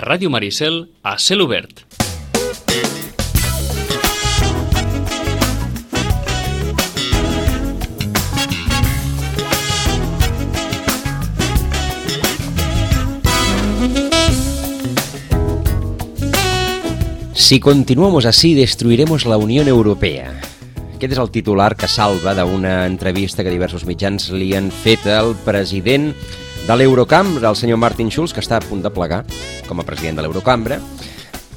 Ràdio Maricel, a cel obert. Si continuamos así, destruiremos la Unión Europea. Aquest és el titular que salva d'una entrevista que diversos mitjans li han fet al president de l'Eurocambra, el senyor Martin Schulz, que està a punt de plegar com a president de l'Eurocambra,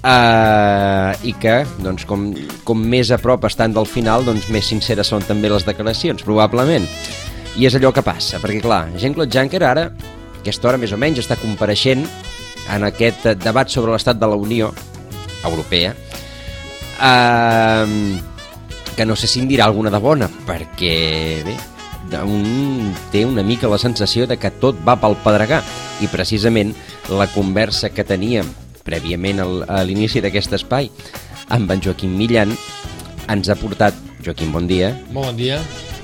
Uh, i que, doncs, com, com més a prop estan del final, doncs més sinceres són també les declaracions, probablement. I és allò que passa, perquè clar, Jean-Claude Juncker ara, aquesta hora més o menys, està compareixent en aquest debat sobre l'estat de la Unió Europea, uh, que no sé si en dirà alguna de bona, perquè, bé, un, té una mica la sensació de que tot va pel pedregar, i precisament la conversa que teníem prèviament al, a l'inici d'aquest espai amb en Joaquim Millan ens ha portat, Joaquim, bon dia. Bon dia.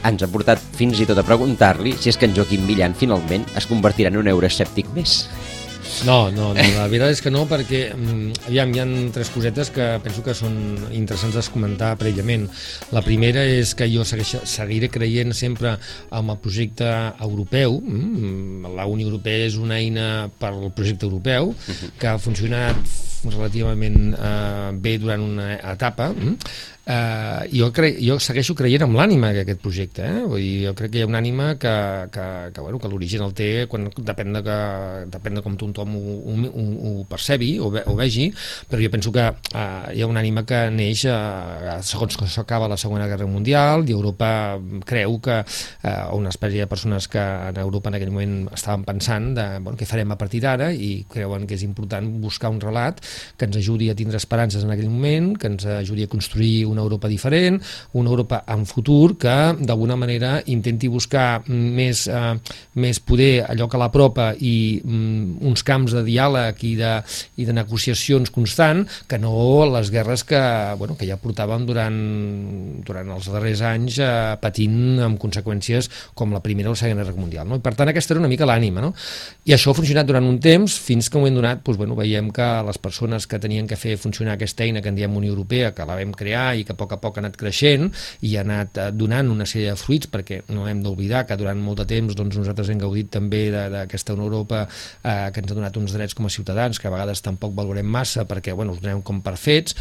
Ens ha portat fins i tot a preguntar-li si és que en Joaquim Millan finalment es convertirà en un euroescèptic més. No, no, no, la veritat és que no, perquè mm, aviam, hi ha tres cosetes que penso que són interessants de comentar prèviament. La primera és que jo segueix, seguiré creient sempre en el projecte europeu. Mm, la Unió Europea és una eina per al projecte europeu que ha funcionat relativament eh, bé durant una etapa. Uh, jo, cre jo segueixo creient en l'ànima d'aquest projecte eh? Vull dir, jo crec que hi ha una ànima que, que, que, bueno, que l'origen el té quan, depèn, de que, depèn de com tothom ho, ho, ho, ho percebi o, ve, vegi però jo penso que uh, hi ha una ànima que neix uh, segons que s'acaba la Segona Guerra Mundial i Europa creu que uh, una espècie de persones que en Europa en aquell moment estaven pensant de bueno, què farem a partir d'ara i creuen que és important buscar un relat que ens ajudi a tindre esperances en aquell moment, que ens ajudi a construir un una Europa diferent, una Europa en futur que d'alguna manera intenti buscar més, eh, més poder allò que l'apropa i mm, uns camps de diàleg i de, i de negociacions constant que no les guerres que, bueno, que ja portàvem durant, durant els darrers anys eh, patint amb conseqüències com la Primera o la Segona Guerra Mundial. No? I per tant aquesta era una mica l'ànima. No? I això ha funcionat durant un temps fins que ho hem donat doncs, bueno, veiem que les persones que tenien que fer funcionar aquesta eina que en diem Unió Europea, que la vam crear i que a poc a poc ha anat creixent i ha anat eh, donant una sèrie de fruits, perquè no hem d'oblidar que durant molt de temps doncs, nosaltres hem gaudit també d'aquesta Europa eh, que ens ha donat uns drets com a ciutadans que a vegades tampoc valorem massa perquè bueno, els donem com per fets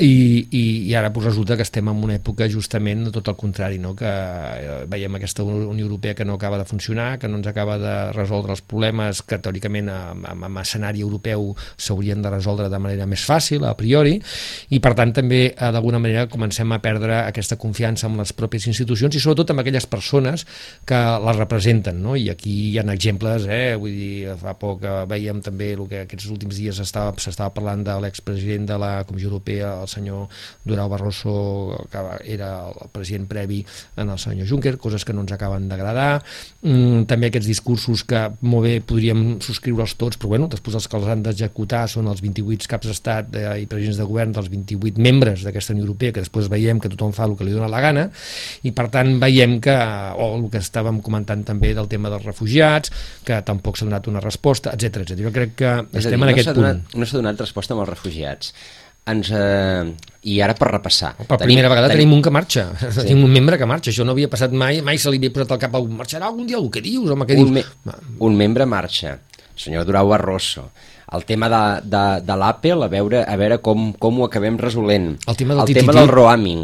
i, i, i ara pues, resulta que estem en una època justament de tot el contrari, no? que eh, veiem aquesta Unió Europea que no acaba de funcionar, que no ens acaba de resoldre els problemes que teòricament en, en escenari europeu s'haurien de resoldre de manera més fàcil, a priori, i per tant també eh, d'alguna manera comencem a perdre aquesta confiança en les pròpies institucions i sobretot amb aquelles persones que les representen, no? i aquí hi ha exemples, eh? vull dir, fa poc eh, veiem també el que aquests últims dies s'estava parlant de l'expresident de la Comissió Europea, el senyor Durau Barroso, que era el president previ en el senyor Juncker, coses que no ens acaben d'agradar. Mm, també aquests discursos que molt bé podríem subscriure'ls tots, però bueno, després els que els han d'executar són els 28 caps d'estat eh, i presidents de govern dels 28 membres d'aquesta Unió Europea, que després veiem que tothom fa el que li dona la gana, i per tant veiem que, o el que estàvem comentant també del tema dels refugiats, que tampoc s'ha donat una resposta, etc etc. Jo crec que estem dir, en no aquest punt. Donat, no s'ha donat resposta amb els refugiats ens, eh, i ara per repassar. Per tenim, primera vegada tenim, tenim un que marxa, sí. tenim un membre que marxa, això no havia passat mai, mai se li havia posat al cap, marxarà algun dia, el que dius, home, què un dius? Me, un membre marxa, el senyor Durau Barroso, el tema de, de, de l'Apple, a veure, a veure com, com ho acabem resolent. El tema del, el tema del roaming.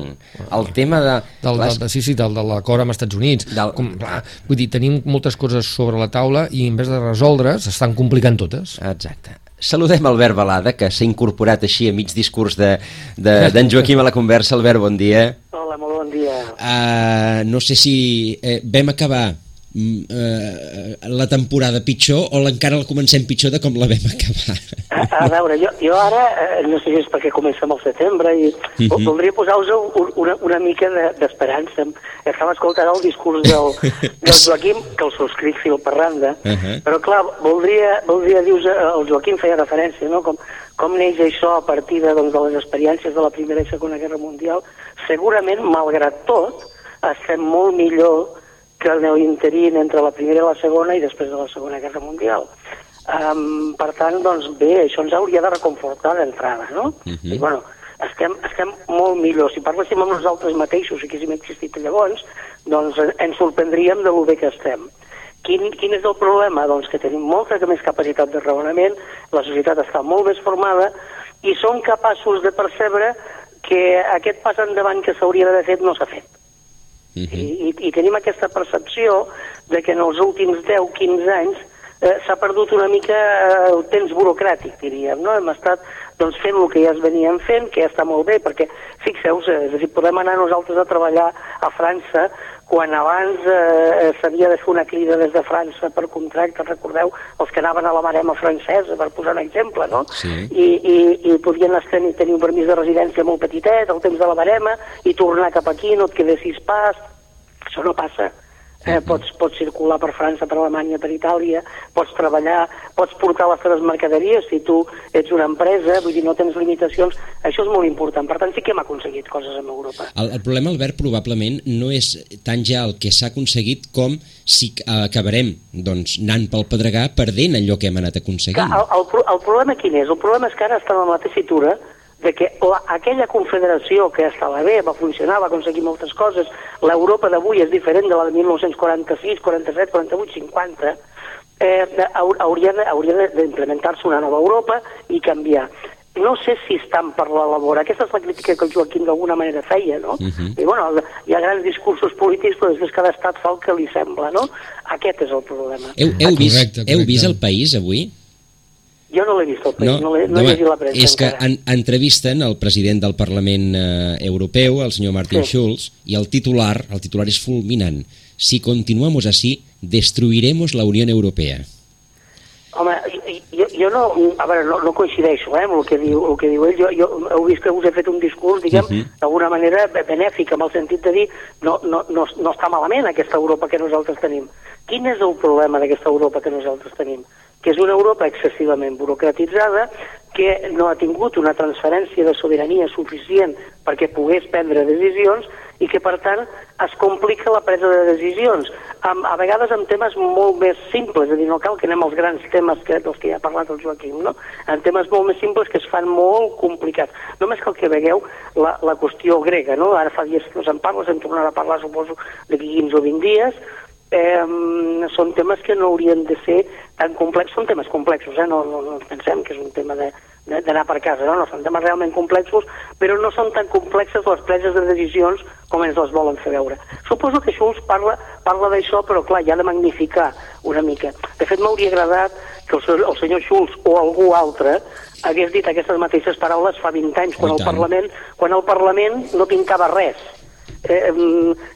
El tema de... Del, les... del, sí, sí, del, de l'acord amb els Estats Units. Del... Com, clar, vull dir, tenim moltes coses sobre la taula i en vez de resoldre s'estan complicant totes. Exacte. Saludem Albert Balada, que s'ha incorporat així a mig discurs d'en de, de, Joaquim a la conversa. Albert, bon dia. Hola, molt bon dia. Uh, no sé si eh, vam acabar uh, la temporada pitjor o encara la comencem pitjor de com la vam acabar? A, a veure, jo, jo ara, eh, no sé si és perquè comencem al setembre, i uh mhm. -huh. voldria posar-vos una, una mica d'esperança. De, Estava escoltant el discurs del, del Joaquim, que el subscric fil per randa, uh -huh. però clar, voldria, voldria dir el Joaquim feia referència, no?, com, com neix això a partir de, doncs, de les experiències de la Primera i Segona Guerra Mundial, segurament, malgrat tot, estem molt millor que el interín entre la Primera i la Segona i després de la Segona Guerra Mundial. Um, per tant, doncs bé, això ens hauria de reconfortar d'entrada, no? Mhm. Uh -huh. I bueno, estem, estem molt millor. Si parléssim amb nosaltres mateixos i que haguéssim existit llavors, doncs ens sorprendríem de lo bé que estem. Quin, quin és el problema? Doncs que tenim molta més capacitat de raonament, la societat està molt més formada i som capaços de percebre que aquest pas endavant que s'hauria d'haver fet no s'ha fet. Uh -huh. I, i, tenim aquesta percepció de que en els últims 10-15 anys eh, s'ha perdut una mica eh, el temps burocràtic, diríem, no? Hem estat doncs, fent el que ja es venien fent, que ja està molt bé, perquè fixeu-vos, és a dir, podem anar nosaltres a treballar a França quan abans eh, s'havia de fer una crida des de França per contracte, recordeu, els que anaven a la marema francesa, per posar un exemple, no? Sí. I, i, i podien tenir, tenir un permís de residència molt petitet, al temps de la marema, i tornar cap aquí, no et quedessis pas, això no passa. Eh, pots, pots circular per França, per Alemanya, per Itàlia, pots treballar, pots portar les teves mercaderies si tu ets una empresa, vull dir, no tens limitacions, això és molt important. Per tant, sí que hem aconseguit coses amb Europa. El, el problema, Albert, probablement no és tant ja el que s'ha aconseguit com si acabarem doncs, anant pel pedregar perdent allò que hem anat aconseguint. el, el, el problema quin és? El problema és que ara estem en la tessitura de que la, aquella confederació que estava bé, va funcionar, va aconseguir moltes coses, l'Europa d'avui és diferent de la de 1946, 47, 48, 50, eh, hau- hauria hauria de- d'implementar-se una nova Europa i canviar. No sé si estan per la labor. Aquesta és la crítica que el Joaquim d'alguna manera feia, no? Mhm. I bueno, hi ha grans discursos polítics, però després cada estat fa el que li sembla, no? Aquest és el problema. Heu, heu, vist, Correcte, heu correcte. vist el país avui? Jo no l'he vist el país, no, l'he no, he llegit la premsa és que en, entrevisten el president del Parlament eh, Europeu, el senyor Martin Sí. Schulz, i el titular, el titular és fulminant. Si continuamos así, destruiremos la Unión Europea. Home, jo, jo no, a veure, no, no coincideixo eh, amb el que diu, el que diu ell. Jo, jo heu vist que us he fet un discurs, diguem, uh Mhm. -huh. d'alguna manera benèfic, amb el sentit de dir no, no, no, no està malament aquesta Europa que nosaltres tenim. Quin és el problema d'aquesta Europa que nosaltres tenim? Que és una Europa excessivament burocratitzada, que no ha tingut una transferència de sobirania suficient perquè pogués prendre decisions i que, per tant, es complica la presa de decisions, amb, a vegades amb temes molt més simples, és a dir, no cal que anem als grans temes que, dels que ja ha parlat el Joaquim, no? en temes molt més simples que es fan molt complicats. Només cal que vegueu la, la qüestió grega, no? ara fa dies que no se'n parla, se'n tornarà a parlar, suposo, d'aquí 15 o 20 dies, eh, són temes que no haurien de ser tan complexos, són temes complexos, eh? no, no, no ens pensem que és un tema d'anar per casa, no? no són temes realment complexos, però no són tan complexes les preses de decisions com ens les volen fer veure. Suposo que Schulz parla, parla d'això, però clar, ja ha de magnificar una mica. De fet, m'hauria agradat que el, el senyor Schulz o algú altre hagués dit aquestes mateixes paraules fa 20 anys, quan I el. Parlament, quan el Parlament no pintava res eh,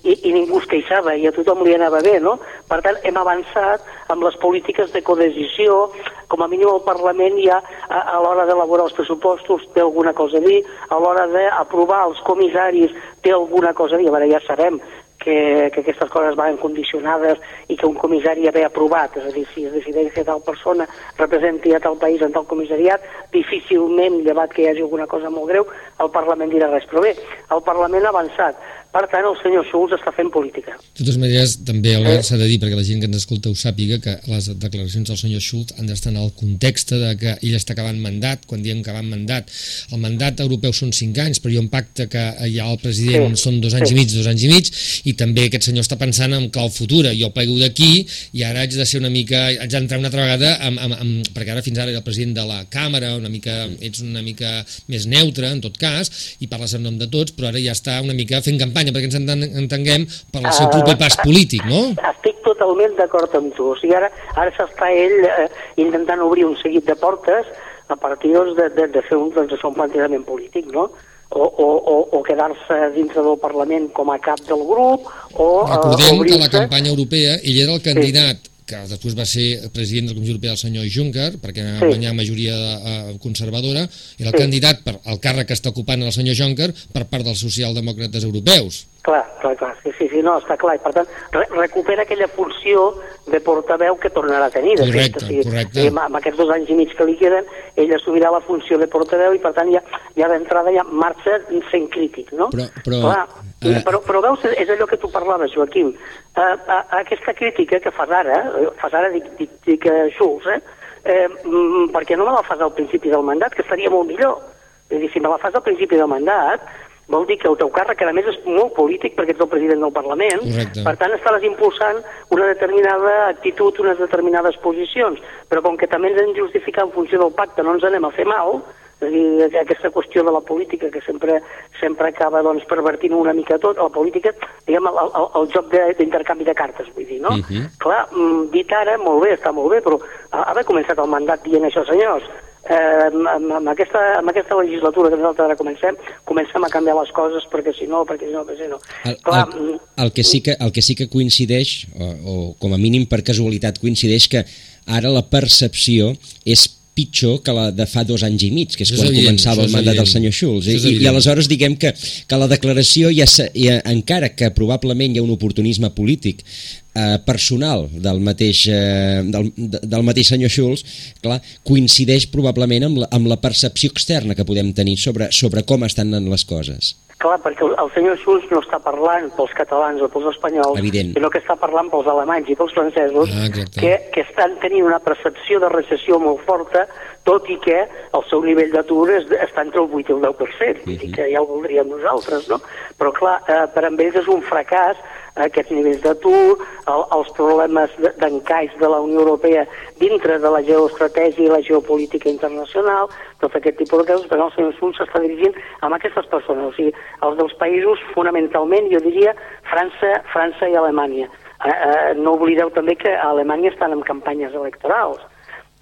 i, i ningú es queixava i a tothom li anava bé, no? Per tant, hem avançat amb les polítiques de codecisió, com a mínim el Parlament ja a, a l'hora d'elaborar els pressupostos té alguna cosa a dir, a l'hora d'aprovar els comissaris té alguna cosa a dir, a veure, ja sabem que, que aquestes coses van condicionades i que un comissari ja ve aprovat, és a dir, si es decideix que tal persona representi a tal país en tal comissariat, difícilment, llevat que hi hagi alguna cosa molt greu, el Parlament dirà res. Però bé, el Parlament ha avançat. Per tant, el senyor Schulz està fent política. De totes maneres, també Eh? Albert, s'ha de dir, perquè la gent que ens escolta ho sàpiga, que les declaracions del senyor Schultz han d'estar en el context de que ell està acabant mandat, quan diem acabant mandat. El mandat europeu són 5 anys, però hi ha un pacte que ja el president Sí, són dos anys sí. i mig, dos anys i mig, i també aquest senyor està pensant en clau futura. Jo plego d'aquí i ara haig de ser una mica, haig d'entrar una altra vegada, amb, amb, amb, perquè ara fins ara era el president de la càmera, una mica, ets una mica més neutre, en tot cas, i parles en nom de tots, però ara ja està una mica fent campanya, perquè ens enten- entenguem per al seu Ah. proper pas polític, no? Estic totalment d'acord amb tu. O sigui, ara, ara s'està ell eh, intentant obrir un seguit de portes a partir doncs, de, de, de, fer un, doncs, un plantejament polític, no? O, o, o, o quedar-se dintre del Parlament com a cap del grup, o eh, Recordem que a la campanya europea ell era el candidat que després va ser president de la Comissió Europea el senyor Juncker, perquè va Sí. guanyar majoria eh, conservadora, era el Sí. candidat per al càrrec que està ocupant el senyor Juncker per part dels socialdemòcrates europeus. Clar, clar, clar, sí, sí, sí, no, està clar. I per tant, re recupera aquella funció de portaveu que tornarà a tenir. De Correcte, fet, o sigui, correcte. i amb, amb aquests dos anys i mig que li queden, ell assumirà la funció de portaveu i per tant ja, ja d'entrada ja marxa sent crític, no? Però- però, clar, i, eh, però, però veus, és allò que tu parlaves, Joaquim. Uh, uh, aquesta crítica que fas ara, eh, fas ara, dic, dic, dic uh, Schulz, eh? eh, mm, per què no me la fas al principi del mandat, que estaria molt millor? És a dir, si me la fas al principi del mandat, vol dir que el teu càrrec, a més, és molt polític perquè ets el president del Parlament, Correcte. per tant estaràs impulsant una determinada actitud, unes determinades posicions, però com que també ens hem de justificar en funció del pacte, no ens anem a fer mal, és dir, aquesta qüestió de la política que sempre sempre acaba doncs, pervertint una mica tot, la política, diguem, el, el, el joc de- d'intercanvi de, cartes, vull dir, no? Mhm. -huh. Clar, mm, dit ara, molt bé, està molt bé, però ha- haver començat el mandat dient això, senyors, eh, amb, amb, amb, aquesta, amb aquesta legislatura que nosaltres ara comencem, comencem a canviar les coses perquè si no, perquè si no, perquè si no. El, Clar, el, mm, el, que sí que, el que sí que coincideix, o, o com a mínim per casualitat coincideix, que ara la percepció és pitjor que la de fa dos anys i mig, que és és quan evident, començava el mandat del senyor Schulz. I, I aleshores diguem que, que la declaració, ja, ja, encara que probablement hi ha un oportunisme polític eh, personal del mateix, eh, del, de- del mateix senyor Schulz, clar, coincideix probablement amb la, amb la percepció externa que podem tenir sobre, sobre com estan les coses. Clar, perquè el, senyor Schulz no està parlant pels catalans o pels espanyols, Evident. sinó que està parlant pels alemanys i pels francesos, Ah, exacte. que, que estan tenint una percepció de recessió molt forta, tot i que el seu nivell d'atur està entre el 8 i el 10%, vull dir que ja ho voldríem nosaltres, no? Però clar, eh, per amb ells és un fracàs aquests nivells d'atur, el, els problemes de- d'encaix de la Unió Europea dintre de la geoestratègia i la geopolítica internacional, tot aquest tipus de casos, perquè el senyor Schulz s'està dirigint amb aquestes persones, o sigui, els dels països fonamentalment, jo diria, França, França i Alemanya. Eh, eh, no oblideu també que a Alemanya estan en campanyes electorals.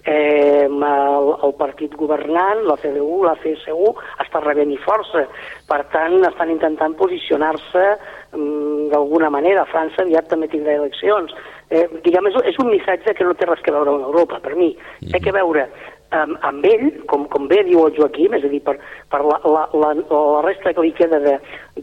Eh, el, el partit governant, la CDU, la CSU, està rebent i força. Per tant, estan intentant posicionar-se d'alguna manera. França aviat també tindrà eleccions. Eh, diguem, és, és un missatge que no té res que veure amb Europa, per mi. Té que veure amb, amb ell, com, com bé diu el Joaquim, és a dir, per, per la, la, la, la resta que li queda de,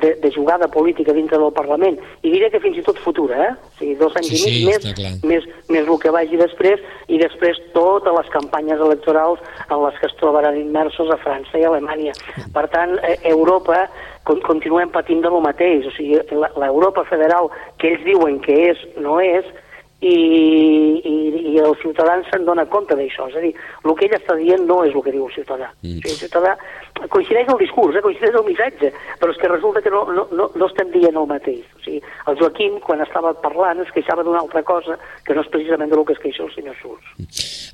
de, de jugada política dintre del Parlament, i diré que fins i tot futura, eh? O sigui, dos anys Sí, i mig sí, més, clar. més, més el que vagi després, i després totes les campanyes electorals en les que es trobaran immersos a França i a Alemanya. Per tant, eh, Europa con, continuem patint de lo mateix, o sigui, la- l'Europa federal que ells diuen que és, no és, i, i, i els ciutadans se'n dona compte d'això. És a dir, el que ell està dient no és el que diu el ciutadà. Mm. O sigui, el ciutadà coincideix el discurs, eh, coincideix el missatge, però és que resulta que no, no, no, no estem dient el mateix. O sigui, el Joaquim, quan estava parlant, es queixava d'una altra cosa que no és precisament del que es queixa el senyor Schulz.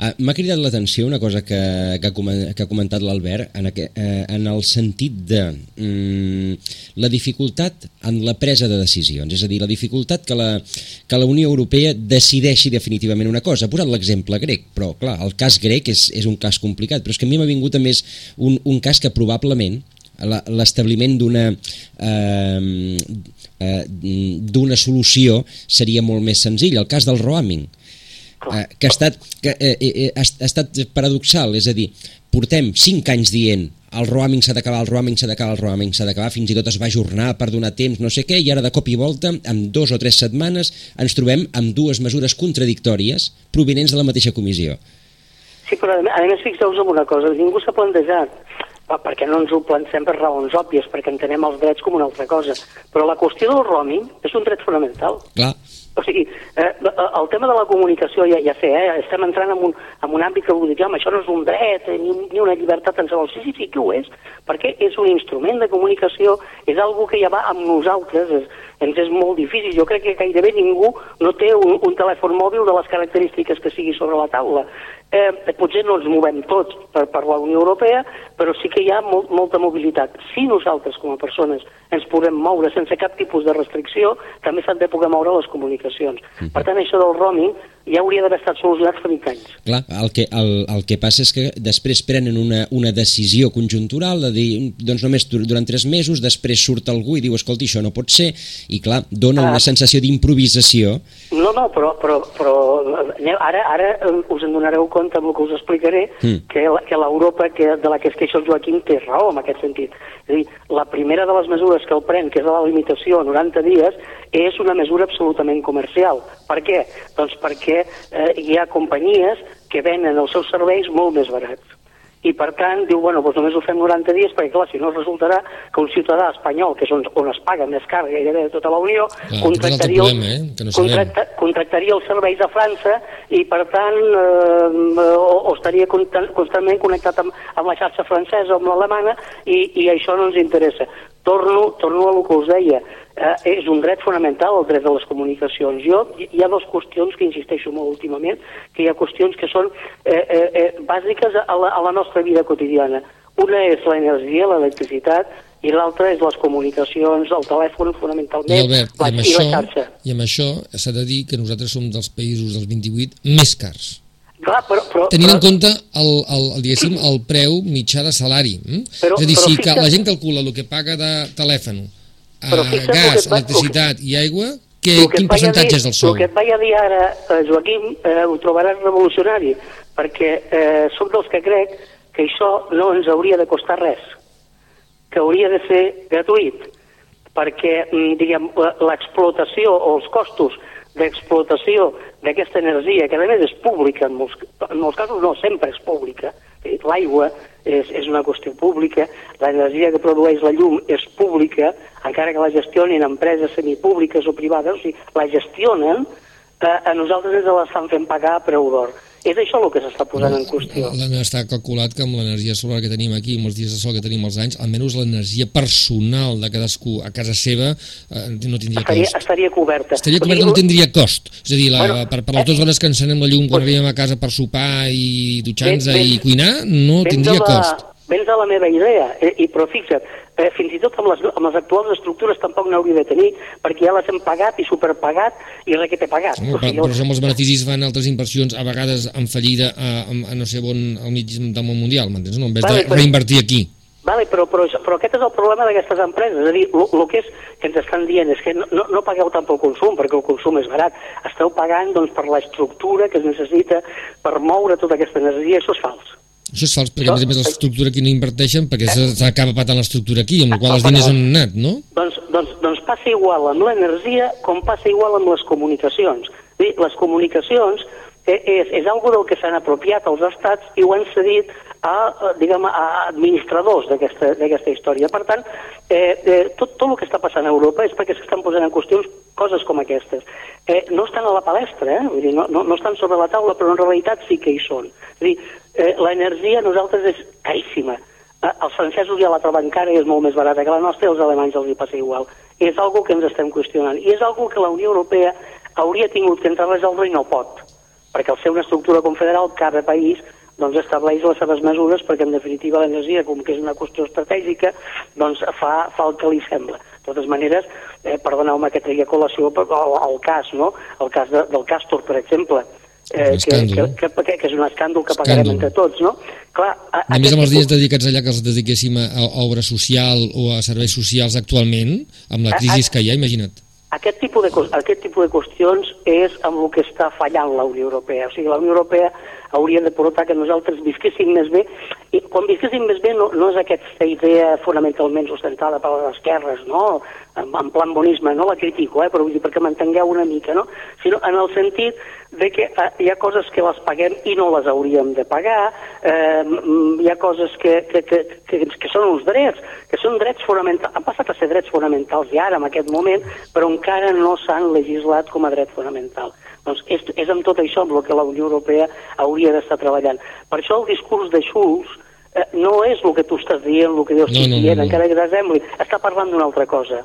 Ah, M'ha cridat l'atenció una cosa que, que, ha que ha comentat l'Albert en, aqu- eh, en el sentit de mm, la dificultat en la presa de decisions, és a dir, la dificultat que la, que la Unió Europea decideixi definitivament una cosa. Ha posat l'exemple grec, però clar, el cas grec és, és un cas complicat, però és que a mi m'ha vingut a més un, un cas que probablement l'establiment d'una eh, eh, d'una solució seria molt més senzill, el cas del roaming. Eh, que ha estat, que, eh, eh, ha, ha estat paradoxal, és a dir, portem 5 anys dient el roaming s'ha d'acabar, el roaming s'ha d'acabar, el roaming s'ha d'acabar, fins i tot es va ajornar per donar temps, no sé què, i ara de cop i volta, en dos o tres setmanes, ens trobem amb dues mesures contradictòries provinents de la mateixa comissió. Sí, però a més, fixeu-vos en una cosa, ningú s'ha plantejat, perquè no ens ho plancem per raons òbvies, perquè entenem els drets com una altra cosa, però la qüestió del roaming és un dret fonamental. Clar, O sigui, eh, el tema de la comunicació, ja, ja sé, eh, estem entrant en un, en un àmbit que algú diu, home, això no és un dret eh, ni, ni una llibertat en qualsevol. Sí, sí, sí que ho és, perquè és un instrument de comunicació, és algo que ja va amb nosaltres, és, ens és molt difícil. Jo crec que gairebé ningú no té un, un telèfon mòbil de les característiques que sigui sobre la taula. Eh, potser no ens movem tots per, per la Unió Europea, però sí que hi ha molt, molta mobilitat. Si nosaltres, com a persones, ens podem moure sense cap tipus de restricció, també s'han de poder moure les comunicacions. Per tant, això del roaming ja hauria d'haver estat solucionat fa 20 anys. Clar, el que, el, el que passa és que després prenen una, una decisió conjuntural de dir, doncs només dur- durant tres mesos, després surt algú i diu, escolti, això no pot ser, i clar, dona una Ah. sensació d'improvisació. No, no, però, però, però ara, ara eh, us en donareu compte amb el que us explicaré Mm. que, que l'Europa que, de la que es queixa el Joaquim té raó en aquest sentit. És a dir, la primera de les mesures que el pren, que és la limitació a 90 dies, és una mesura absolutament comercial. Per què? Doncs perquè eh, hi ha companyies que venen els seus serveis molt més barats. I per tant diu, bueno, doncs només ho fem 90 dies perquè clar, si no resultarà que un ciutadà espanyol, que és on, on es paga més car gairebé de tota la Unió, Clar, contractaria, problema, eh? Que no contracta, contractaria els serveis a França i per tant eh, o, o estaria constant, constantment connectat amb, amb la xarxa francesa o amb l'alemana i, i això no ens interessa. Torno, torno a el que us deia, eh, és un dret fonamental el dret de les comunicacions. Jo, hi ha dues qüestions que insisteixo molt últimament, que hi ha qüestions que són eh, eh, eh, bàsiques a la, a la nostra vida quotidiana. Una és l'energia, l'electricitat, i l'altra és les comunicacions, el telèfon I fonamentalment, Albert, i la, amb, i la això, xarxa. i amb això s'ha de dir que nosaltres som dels països dels 28 més cars. Clar, però, però, Tenint en però, compte el, el, el, diguéssim, el preu mitjà de salari. Mm? Però- és a dir, però si que la gent calcula el que paga de telèfon, Però a el que gas, va- electricitat i aigua, que, que quin a percentatge dir- és del sou? El que et vaig a dir ara, eh, Joaquim, eh, ho trobaràs revolucionari, perquè eh, soc dels que crec que això no ens hauria de costar res, que hauria de ser gratuït, perquè, mm, diguem, la- l'explotació o els costos d'explotació d'aquesta energia, que a més és pública, en molts, en molts casos no, sempre és pública, Eh, l'aigua és, és una qüestió pública, l'energia que produeix la llum és pública, encara que la gestionin empreses semipúbliques o privades, o sigui, la gestionen, eh, a nosaltres ens l'estan fent pagar a preu d'or. És això el que s'està posant en qüestió. Està calculat que amb l'energia solar que tenim aquí, amb els dies de sol que tenim als anys, almenys l'energia personal de cadascú a casa seva eh, no tindria Estaria, cost. estaria coberta. Estaria O coberta, sigui, no tindria cost. És a dir, la, Bueno, per, per les eh, dues hores que encenem la llum quan arribem a casa per sopar i dutxar-nos i cuinar, no tindria la, cost. Vens a la meva idea, eh, i, però fixa't, eh, fins i tot amb les, amb les actuals estructures tampoc n'hauria de tenir, perquè ja les hem pagat i superpagat i res que t'he pagat. Home, però, però som els beneficis fan altres inversions a vegades en fallida a, a, a no sé on al mig del món mundial, m'entens? No? En vez Vale, de però- reinvertir aquí. Vale, però, però, però aquest és el problema d'aquestes empreses. És a dir, el que, és, que ens estan dient és que no, no, no pagueu tant pel consum, perquè el consum és barat. Esteu pagant doncs, per l'estructura que es necessita per moure tota aquesta energia. Això és fals. Això és fals, perquè a més a més l'estructura aquí no inverteixen perquè se- s'acaba patant l'estructura aquí, amb la qual els diners han anat, no? Doncs, doncs, doncs passa igual amb l'energia com passa igual amb les comunicacions. Les comunicacions eh, és, és algo del que s'han apropiat els estats i ho han cedit a, eh, diguem, a administradors d'aquesta història. Per tant, eh, eh, tot, tot el que està passant a Europa és perquè s'estan posant en qüestions coses com aquestes. Eh, no estan a la palestra, eh? Vull dir, no, no, no estan sobre la taula, però en realitat sí que hi són. És dir, eh, l'energia a nosaltres és caríssima. Eh, Els francesos ja la troben cara i és molt més barata que la nostra i als alemanys els hi passa igual. És algo que ens estem qüestionant. I és algo que la Unió Europea hauria tingut que entrar a resoldre i no pot. Perquè al ser una estructura confederal, cada país doncs, estableix les seves mesures perquè, en definitiva, l'energia, com que és una qüestió estratègica, doncs fa, fa el que li sembla. De totes maneres, eh, perdoneu-me que tregui a col·lació el, el cas, no? El cas de, del Castor, per exemple, eh, que, que, escàndol. que, que, que és un escàndol que pagarem Escàndol. entre tots, no? Clar, a, A més, amb els tipus- dedicats allà que els dediquéssim a, a obra social o a serveis socials actualment, amb la A- crisi a- que hi ha, imagina't. Aquest tipus, de, aquest tipus de qüestions és amb el que està fallant la Unió Europea. O sigui, la Unió Europea hauria de portar que nosaltres visquéssim més bé, i quan visquéssim més bé no, no és aquesta idea fonamentalment sustentada per les esquerres, no? En, en plan bonisme, no la critico, eh? però vull dir perquè m'entengueu una mica, no? Sinó en el sentit de que eh, hi ha coses que les paguem i no les hauríem de pagar, eh, hi ha coses que, que, que, que, que són uns drets, que són drets fonamentals, han passat a ser drets fonamentals i ara, en aquest moment, però encara no s'han legislat com a dret fonamental. Doncs és, és amb tot això amb el que la Unió Europea hauria d'estar treballant. Per això el discurs de Schulz eh, no és el que tu estàs dient, el que jo estic no, no, dient, no. encara que t'assembli, està parlant d'una altra cosa.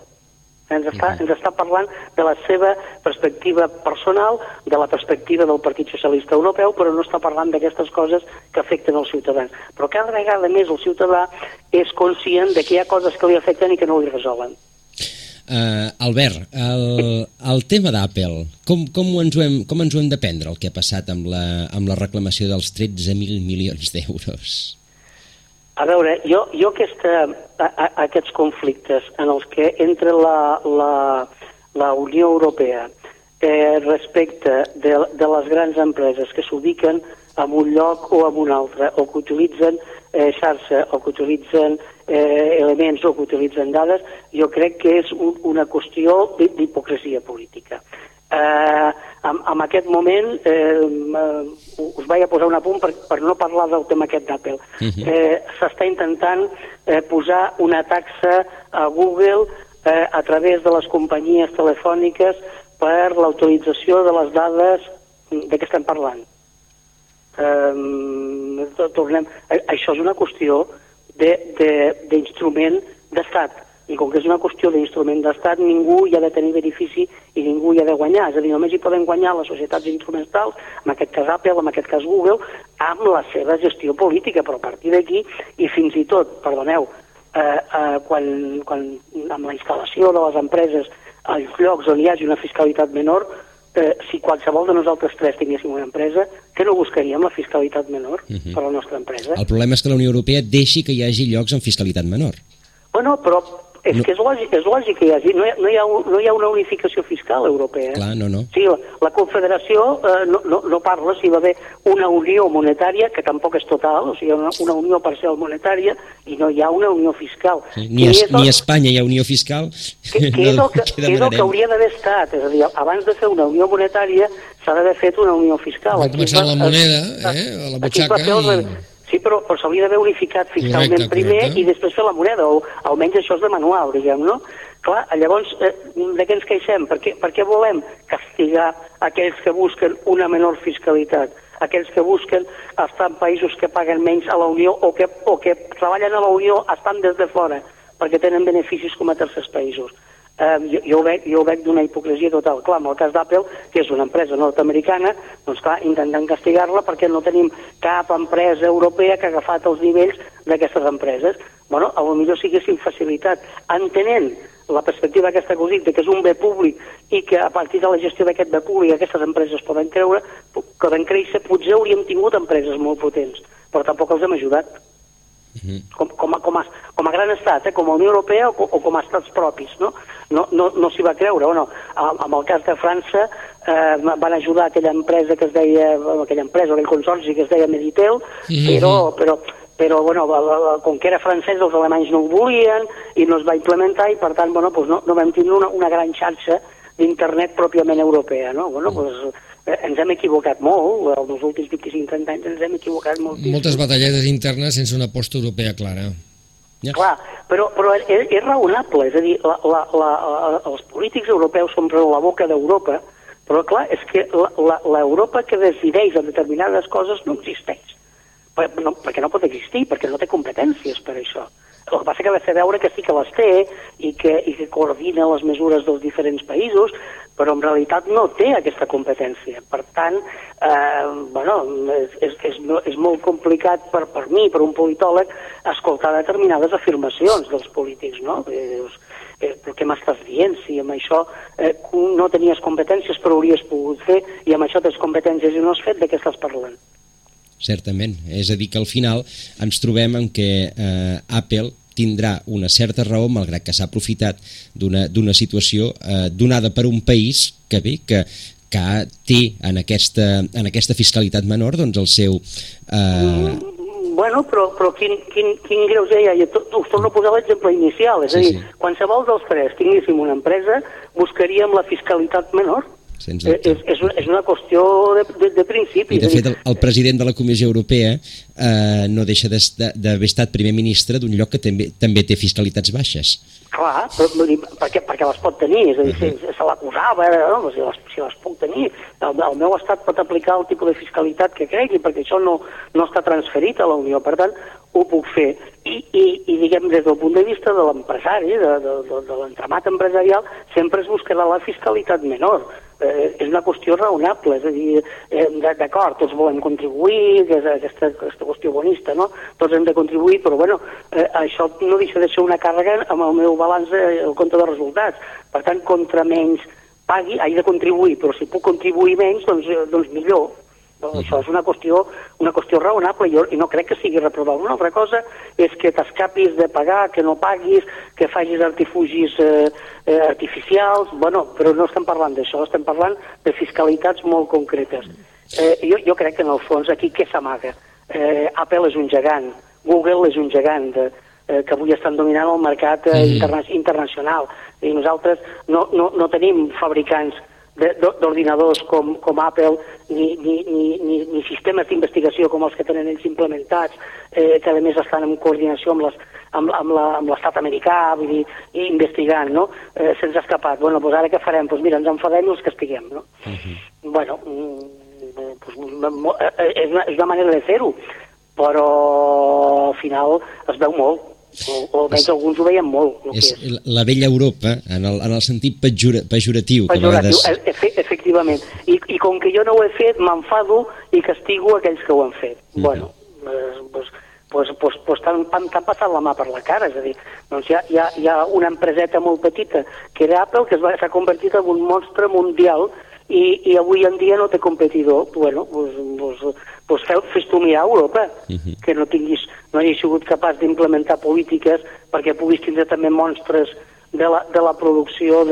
Ens està, ens està parlant de la seva perspectiva personal, de la perspectiva del Partit Socialista Europeu, però no està parlant d'aquestes coses que afecten els ciutadans. Però cada vegada més el ciutadà és conscient de que hi ha coses que li afecten i que no li resolen. Uh, Albert, el, el tema d'Apple, com, com, ens ho hem, com ens ho hem de prendre, el que ha passat amb la, amb la reclamació dels 13.000 milions d'euros? A veure, jo, jo aquesta, a, a, aquests conflictes en els que entra la, la, la Unió Europea eh, respecte de, de les grans empreses que s'ubiquen en un lloc o en un altre, o que utilitzen eh, xarxa, o que utilitzen eh, elements o que utilitzen dades, jo crec que és un, una qüestió d'hi- d'hipocresia política. Eh, en, en aquest moment eh, us vaig a posar un apunt per, per no parlar del tema aquest d'Apple. Uh Mhm. -huh. eh, S'està intentant eh, posar una taxa a Google eh, a través de les companyies telefòniques per l'autorització de les dades de què estem parlant. Eh, tornem, a- això és una qüestió d'instrument de, de, d'estat. I com que és una qüestió d'instrument d'estat ningú hi ha de tenir benefici i ningú hi ha de guanyar, és a dir, només hi poden guanyar les societats instrumentals, en aquest cas Apple, en aquest cas Google, amb la seva gestió política, però a partir d'aquí, i fins i tot, perdoneu, eh, eh, quan, quan amb la instal·lació de les empreses als llocs on hi hagi una fiscalitat menor, eh, si qualsevol de nosaltres tres tinguéssim una empresa, que no buscaríem la fiscalitat menor uh -huh. per a la nostra empresa? El problema és que la Unió Europea deixi que hi hagi llocs amb fiscalitat menor. Bueno, però és No. que és lògic, és lògic que hi hagi, no hi ha, no hi ha, no hi ha una unificació fiscal europea. Clar, no, no. Sí, la, la Confederació eh, no, no, no parla si va haver una unió monetària, que tampoc és total, o sigui, una, una unió parcial monetària, i no hi ha una unió fiscal. Sí, ni, el- ni a Espanya hi ha unió fiscal, que, que, és el que, que és el que hauria d'haver estat, és a dir, abans de fer una unió monetària s'ha d'haver fet una unió fiscal. Va Aquí començar es la moneda, eh, a la aquí es va butxaca fer el- i- Sí, però, però s'hauria d'haver unificat fiscalment Correcte, primer correcte. i després fer la moneda, o almenys això és de manual, diguem, no? Clar, llavors, eh, de què ens queixem? Per què, per què volem castigar aquells que busquen una menor fiscalitat? Aquells que busquen estar en països que paguen menys a la Unió o que, o que treballen a la Unió estan des de fora perquè tenen beneficis com a tercers països. Eh, jo, jo ho veig, jo veig d'una hipocresia total. Clar, en el cas d'Apple, que és una empresa nord-americana, doncs clar, intentant castigar-la perquè no tenim cap empresa europea que ha agafat els nivells d'aquestes empreses. Bueno, a lo millor si haguéssim facilitat, entenent la perspectiva aquesta que us que és un bé públic i que a partir de la gestió d'aquest bé públic aquestes empreses poden creure, poden créixer, potser hauríem tingut empreses molt potents, però tampoc els hem ajudat com, com, a, com, a, com a gran estat, eh, com a Unió Europea o, o com a estats propis, no? No, no, no s'hi va creure. Bueno, amb el cas de França eh, van ajudar aquella empresa que es deia, aquella empresa, aquell consorci que es deia Meditel, Mhm. però, però, però bueno, com que era francès els alemanys no ho volien i no es va implementar i per tant bueno, doncs no, no vam tindre una, una gran xarxa d'internet pròpiament europea. No? Bueno, doncs, ens hem equivocat molt, en els últims 25-30 anys ens hem equivocat moltíssim. Moltes batalletes internes sense una aposta europea clara. Ja. Clar, però, però és, és raonable, és a dir, la, la, la, els polítics europeus s'omplen la boca d'Europa, però clar, és que l'Europa que decideix en determinades coses no existeix. Per, no, perquè no pot existir, perquè no té competències per això. El que passa que ha de fer veure que sí que les té i que, i que coordina les mesures dels diferents països, però en realitat no té aquesta competència. Per tant, eh, bueno, és, és, és, és molt complicat per, per mi, per un politòleg, escoltar determinades afirmacions dels polítics, no? Perquè dius, eh, però què m'estàs dient? Si amb això eh, no tenies competències però hauries pogut fer i amb això tens competències i no has fet, de què estàs parlant? Certament. És a dir, que al final ens trobem en què eh, Apple tindrà una certa raó, malgrat que s'ha aprofitat d'una situació eh, donada per un país que bé, que, que té en aquesta, en aquesta fiscalitat menor doncs el seu... Eh, Bueno, però, però quin, quin, quin greu ja hi ha? Jo to- us torno a posar l'exemple inicial. És Sí, a dir, sí. qualsevol dels tres tinguéssim una empresa, buscaríem la fiscalitat menor. Sens Eh, dubte. és, és, una- és una qüestió de, de, de principi. I de fet el, el president de la Comissió Europea eh, no deixa d'es- de- d'haver estat primer ministre d'un lloc que també, també té fiscalitats baixes. Clar, però, dir, perquè, perquè les pot tenir, és a dir, se, se l'acusava, no? si, les, si les puc tenir, el, el meu estat pot aplicar el tipus de fiscalitat que cregui, perquè això no, no està transferit a la Unió, per tant, ho puc fer. I, i, i diguem, des del punt de vista de l'empresari, de, de, de, de l'entramat empresarial, sempre es buscarà la fiscalitat menor. Eh, és una qüestió raonable, és a dir, eh, d'acord, tots volem contribuir, que és aquesta, qüestió bonista, no? Tots hem de contribuir, però bueno, eh, això no deixa de ser una càrrega amb el meu balanç, eh, el compte de resultats. Per tant, contra menys pagui, haig de contribuir, però si puc contribuir menys, doncs, eh, doncs millor. Doncs això és una qüestió, una qüestió raonable jo, i no crec que sigui reprovable. Una altra cosa és que t'escapis de pagar, que no paguis, que facis artifugis eh, eh, artificials, bueno, però no estem parlant d'això, estem parlant de fiscalitats molt concretes. Eh, jo, jo crec que en el fons aquí què s'amaga? Eh, Apple és un gegant, Google és un gegant de, eh, que avui estan dominant el mercat eh, Mhm. interna internacional i nosaltres no, no, no tenim fabricants d'ordinadors com, com Apple, ni, ni, ni, ni, ni sistemes d'investigació com els que tenen ells implementats, eh, que a més estan en coordinació amb les amb, amb l'estat americà, vull dir, i investigant, no? Eh, Se'ns ha escapat. Bueno, doncs ara què farem? Doncs mira, ens enfadem i els castiguem, no? Uh -huh. Bueno, pues, és, una, és una manera de fer-ho, però al final es veu molt o, o almenys alguns ho veien molt. És, és la vella Europa, en el, en el sentit pejora, pejoratiu. Pejoratiu, que vegades... efe, efectivament. I, I com que jo no ho he fet, m'enfado i castigo aquells que ho han fet. Uh -huh. Bueno, eh, pues, pues, pues, pues t'han passat la mà per la cara, és a dir, doncs hi ha, hi ha, hi ha una empreseta molt petita que era Apple que s'ha convertit en un monstre mundial i, i avui en dia no té competidor. Bueno, pues, pues, pues fes-t'ho mirar a Europa, uh mhm. -huh. que no tinguis, no hagis sigut capaç d'implementar polítiques perquè puguis tindre també monstres de la, de la producció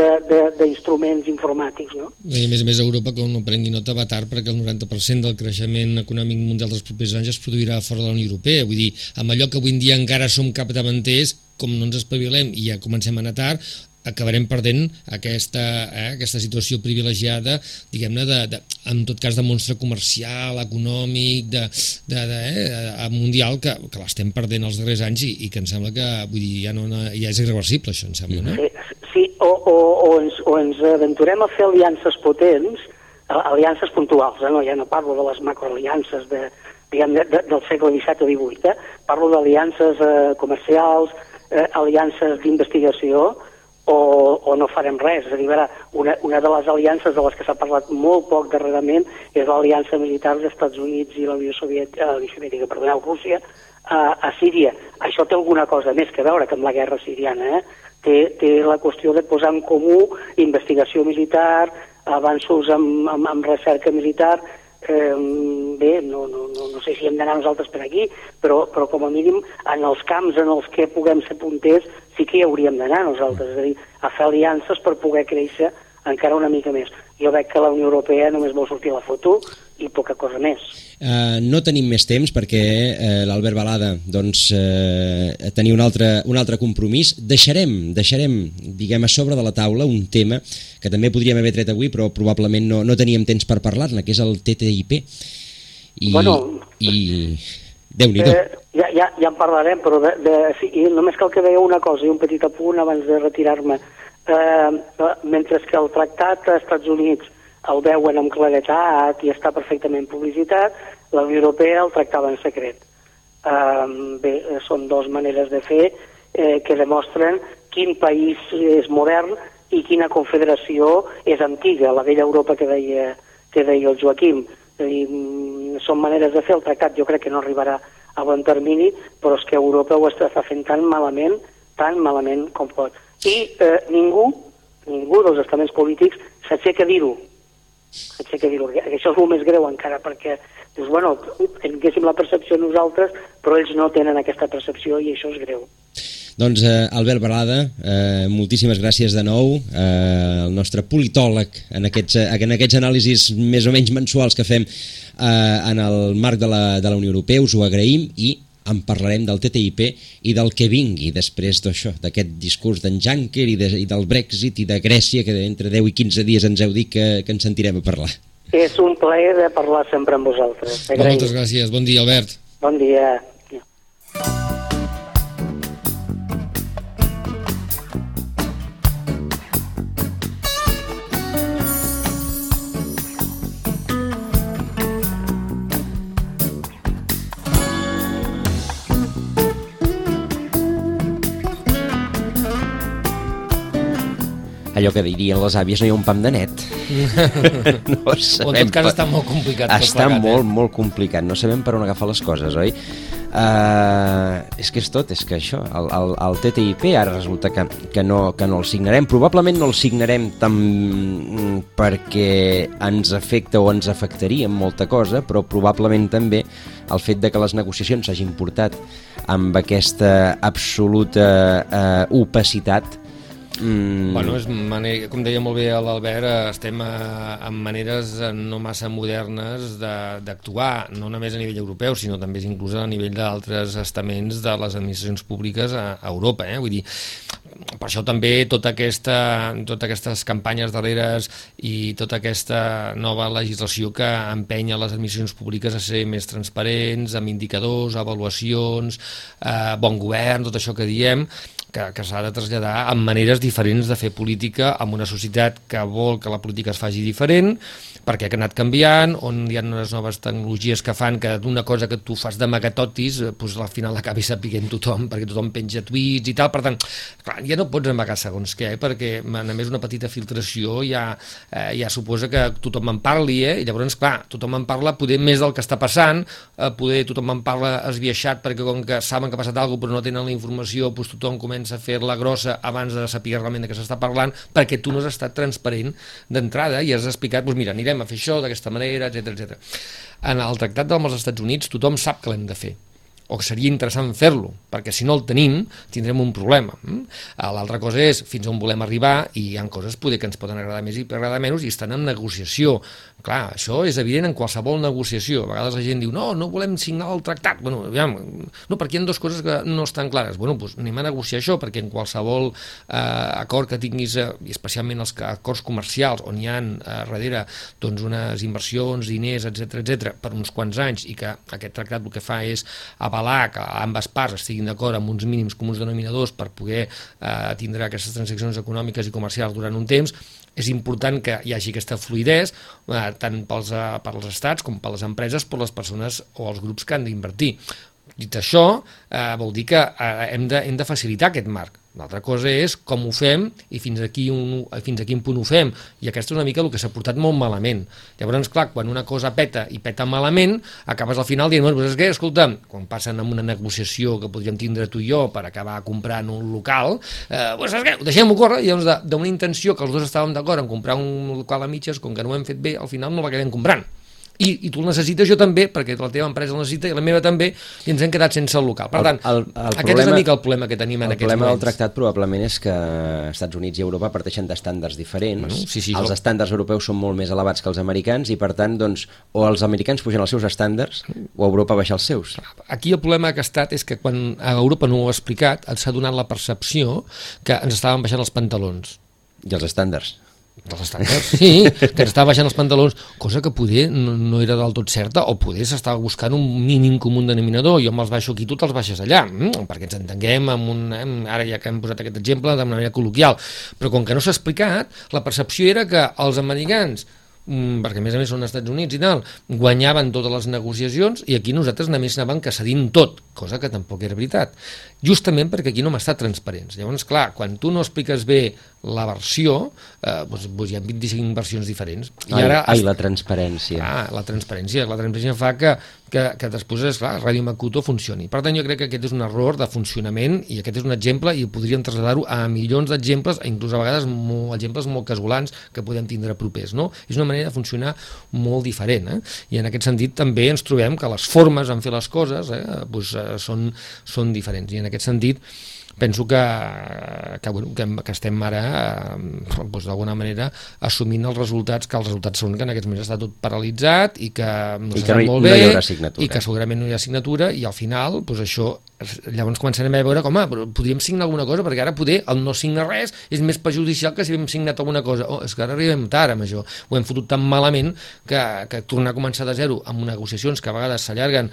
d'instruments informàtics. No? I a més a més, Europa, com no prengui nota, va tard perquè el 90% del creixement econòmic mundial dels propers anys es produirà fora de la Unió Europea. Vull dir, amb allò que avui en dia encara som capdavanters, com no ens espavilem i ja comencem a anar tard, acabarem perdent aquesta, eh, aquesta situació privilegiada, diguem-ne, de, de, en tot cas de monstre comercial, econòmic, de, de, de, eh, mundial, que, que l'estem perdent els darrers anys i, i que em sembla que vull dir, ja, no, ja és irreversible, això, em sembla, no? Sí, sí o, o, o, ens, o ens aventurem a fer aliances potents, aliances puntuals, eh? no, ja no parlo de les macroaliances de, diguem, de, de, del segle XVII o XVIII, eh? parlo d'aliances eh, comercials, eh, aliances d'investigació, o, o no farem res. És a dir, veure, una, una de les aliances de les que s'ha parlat molt poc darrerament és l'aliança militar dels Estats Units i la Unió Soviètica, eh, Soviètica perdoneu, Rússia, a, a Síria. Això té alguna cosa més que veure que amb la guerra siriana. Eh? Té, té la qüestió de posar en comú investigació militar, avanços amb, amb, amb recerca militar, eh, bé, no, no, no, no sé si hem d'anar nosaltres per aquí, però, però com a mínim en els camps en els que puguem ser punters sí que hi hauríem d'anar nosaltres, és a dir, a fer aliances per poder créixer encara una mica més. Jo veig que la Unió Europea només vol sortir la foto i poca cosa més. Uh, no tenim més temps perquè uh, l'Albert Balada doncs, uh, tenia un altre, un altre compromís. Deixarem, deixarem diguem, a sobre de la taula un tema que també podríem haver tret avui però probablement no, no teníem temps per parlar-ne, que és el TTIP. I, bueno, i déu nhi eh, ja, ja, ja en parlarem, però de, de, sí, només cal que deia una cosa i un petit apunt abans de retirar-me. Eh, mentre que el tractat als Estats Units el veuen amb claretat i està perfectament publicitat, la Unió Europea el tractava en secret. Eh, bé, són dues maneres de fer eh, que demostren quin país és modern i quina confederació és antiga, la vella Europa que deia, que deia el Joaquim. És dir, mm, són maneres de fer, el tractat jo crec que no arribarà a bon termini, però és que Europa ho està fent tan malament, tan malament com pot. I eh, ningú, ningú dels estaments polítics s'aixeca a dir-ho. S'aixeca a dir-ho. Això és el més greu encara, perquè dius, bueno, tinguéssim la percepció nosaltres, però ells no tenen aquesta percepció i això és greu. Doncs eh, Albert Balada, eh, moltíssimes gràcies de nou, eh, el nostre politòleg en aquests, eh, en aquests anàlisis més o menys mensuals que fem eh, en el marc de la, de la Unió Europea, us ho agraïm i en parlarem del TTIP i del que vingui després d'això, d'aquest discurs d'en Juncker i, de, i del Brexit i de Grècia, que entre 10 i 15 dies ens heu dit que, que ens sentirem a parlar. És un plaer de parlar sempre amb vosaltres. Moltes gràcies. Bon dia, Albert. Bon dia. Allò que dirien les àvies, no hi ha un pam de net. no sabem o en tot cas està molt complicat. Està plegat, molt, eh? molt complicat. No sabem per on agafar les coses, oi? Uh, és que és tot, és que això, el, el, el TTIP ara resulta que, que, no, que no el signarem. Probablement no el signarem tant perquè ens afecta o ens afectaria en molta cosa, però probablement també el fet de que les negociacions s'hagin portat amb aquesta absoluta uh, opacitat Mm. Bueno, és manera, com deia molt bé l'Albert, eh, estem a, eh, en maneres eh, no massa modernes d'actuar, no només a nivell europeu, sinó també inclús a nivell d'altres estaments de les administracions públiques a, a Europa. Eh? Vull dir, per això també tota aquesta, tota aquestes campanyes darreres i tota aquesta nova legislació que empenya les administracions públiques a ser més transparents, amb indicadors, avaluacions, eh, bon govern, tot això que diem, que, que s'ha de traslladar amb maneres diferents de fer política en una societat que vol que la política es faci diferent, perquè ha anat canviant, on hi ha unes noves tecnologies que fan que d'una cosa que tu fas d'amagatotis, eh, doncs al final acabi sapiguent tothom, perquè tothom penja tuits i tal, per tant, clar, ja no pots amagar segons què, eh, perquè més una petita filtració ja, eh, ja suposa que tothom en parli, eh? i llavors, clar, tothom en parla poder més del que està passant, eh, poder tothom en parla esbiaixat, perquè com que saben que ha passat alguna cosa però no tenen la informació, doncs tothom comença a fer-la grossa abans de saber realment de què s'està parlant, perquè tu no has estat transparent d'entrada i has explicat, doncs mira, anirem a fer això d'aquesta manera, etc etc. En el tractat amb els Estats Units tothom sap que l'hem de fer o seria interessant fer-lo, perquè si no el tenim tindrem un problema. Mm? L'altra cosa és fins on volem arribar i hi ha coses poder que ens poden agradar més i agradar menys i estan en negociació. Clar, això és evident en qualsevol negociació. A vegades la gent diu, no, no volem signar el tractat. Bueno, aviam, no, perquè hi ha dues coses que no estan clares. Bueno, doncs anem a negociar això, perquè en qualsevol eh, acord que tinguis, eh, especialment els acords comercials, on hi ha eh, darrere doncs, unes inversions, diners, etc etc per uns quants anys, i que aquest tractat el que fa és avalar que ambes parts estiguin d'acord amb uns mínims comuns denominadors per poder eh, tindre aquestes transaccions econòmiques i comercials durant un temps, és important que hi hagi aquesta fluidesa eh, tant pels, eh, pels estats com per les empreses, per les persones o els grups que han d'invertir. Dit això, eh, vol dir que eh, hem, de, hem de facilitar aquest marc. L'altra cosa és com ho fem i fins a, un, fins a quin punt ho fem. I aquesta és una mica el que s'ha portat molt malament. Llavors, clar, quan una cosa peta i peta malament, acabes al final dient, bueno, doncs és que, escolta, quan passen amb una negociació que podríem tindre tu i jo per acabar comprant un local, eh, doncs és que deixem-ho córrer, i llavors d'una intenció que els dos estàvem d'acord en comprar un local a mitges, com que no ho hem fet bé, al final no l'acabem comprant i, i tu el necessites jo també, perquè la teva empresa el necessita i la meva també, i ens hem quedat sense el local. Per tant, el, el, el aquest problema, és una mica el problema que tenim en aquests moments. El problema del tractat probablement és que Estats Units i Europa parteixen d'estàndards diferents. Bueno, sí, sí, els jo... estàndards europeus són molt més elevats que els americans i, per tant, doncs, o els americans pugen els seus estàndards o Europa baixa els seus. Aquí el problema que ha estat és que quan a Europa no ho ha explicat, s'ha donat la percepció que ens estaven baixant els pantalons. I els estàndards dels estàndards, sí, que ens estava baixant els pantalons, cosa que poder no, no era del tot certa, o poder s'estava buscant un mínim comú denominador, jo me'ls baixo aquí, tu te'ls baixes allà, mm, perquè ens entenguem, amb un, eh, ara ja que hem posat aquest exemple, d'una manera col·loquial, però com que no s'ha explicat, la percepció era que els americans perquè a més a més són els Estats Units i tal, guanyaven totes les negociacions i aquí nosaltres només anàvem que cedint tot, cosa que tampoc era veritat. Justament perquè aquí no hem estat transparents. Llavors, clar, quan tu no expliques bé la versió, eh, doncs, doncs hi ha 25 versions diferents. I ai, ara, ai, la transparència. Ah, la transparència. La transparència fa que, que, que després, esclar, Ràdio Macuto funcioni. Per tant, jo crec que aquest és un error de funcionament i aquest és un exemple i podríem traslladar-ho a milions d'exemples, inclús a vegades molt, exemples molt casolans que podem tindre propers. No? És una manera de funcionar molt diferent. Eh? I en aquest sentit també ens trobem que les formes en fer les coses eh, doncs, eh, són, són diferents. I en aquest sentit, penso que, que, bueno, que, que estem ara eh, doncs, d'alguna manera assumint els resultats que els resultats són que en aquests moments està tot paralitzat i que no I que no, molt bé no i que segurament no hi ha signatura i al final doncs això, llavors començarem a veure com ah, podríem signar alguna cosa perquè ara poder el no signar res és més perjudicial que si hem signat alguna cosa. Oh, és que ara arribem tard amb això. Ho hem fotut tan malament que, que tornar a començar de zero amb negociacions que a vegades s'allarguen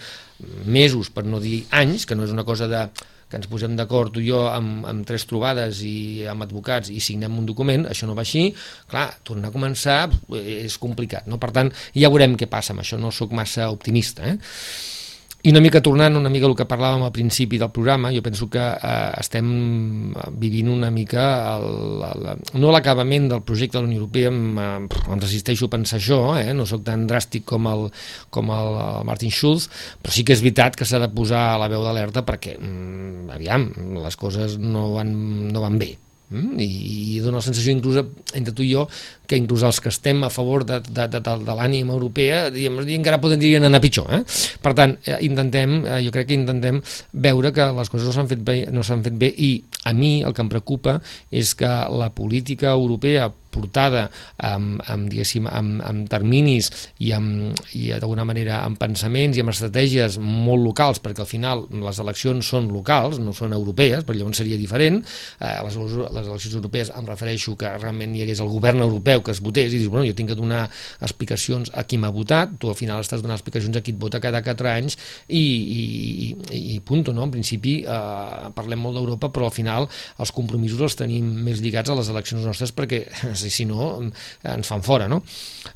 mesos per no dir anys que no és una cosa de que ens posem d'acord tu i jo amb, amb tres trobades i amb advocats i signem un document, això no va així, clar, tornar a començar és complicat, no? Per tant, ja veurem què passa amb això, no sóc massa optimista, eh? I una mica tornant una mica el que parlàvem al principi del programa, jo penso que eh, estem vivint una mica el, el, no l'acabament del projecte de la Unió Europea, em, em resisteixo a pensar això, eh, no sóc tan dràstic com el, com el Martin Schulz, però sí que és veritat que s'ha de posar a la veu d'alerta perquè, mm, aviam, les coses no van, no van bé, Mm? I, i dona la sensació inclús entre tu i jo que inclús els que estem a favor de, de, de, de, de l'ànima europea diguem, encara podrien anar pitjor eh? per tant, eh, intentem, eh, jo crec que intentem veure que les coses no s'han fet, bé, no s'han fet bé i a mi el que em preocupa és que la política europea portada amb, amb, amb, amb terminis i, amb, i d'alguna manera amb pensaments i amb estratègies molt locals, perquè al final les eleccions són locals, no són europees, però llavors seria diferent. Eh, les, les eleccions europees em refereixo que realment hi hagués el govern europeu que es votés i dius, bueno, jo tinc que donar explicacions a qui m'ha votat, tu al final estàs donant explicacions a qui et vota cada 4 anys i, i, i, i punt, no? En principi eh, parlem molt d'Europa, però al final els compromisos els tenim més lligats a les eleccions nostres perquè si no ens fan fora, no?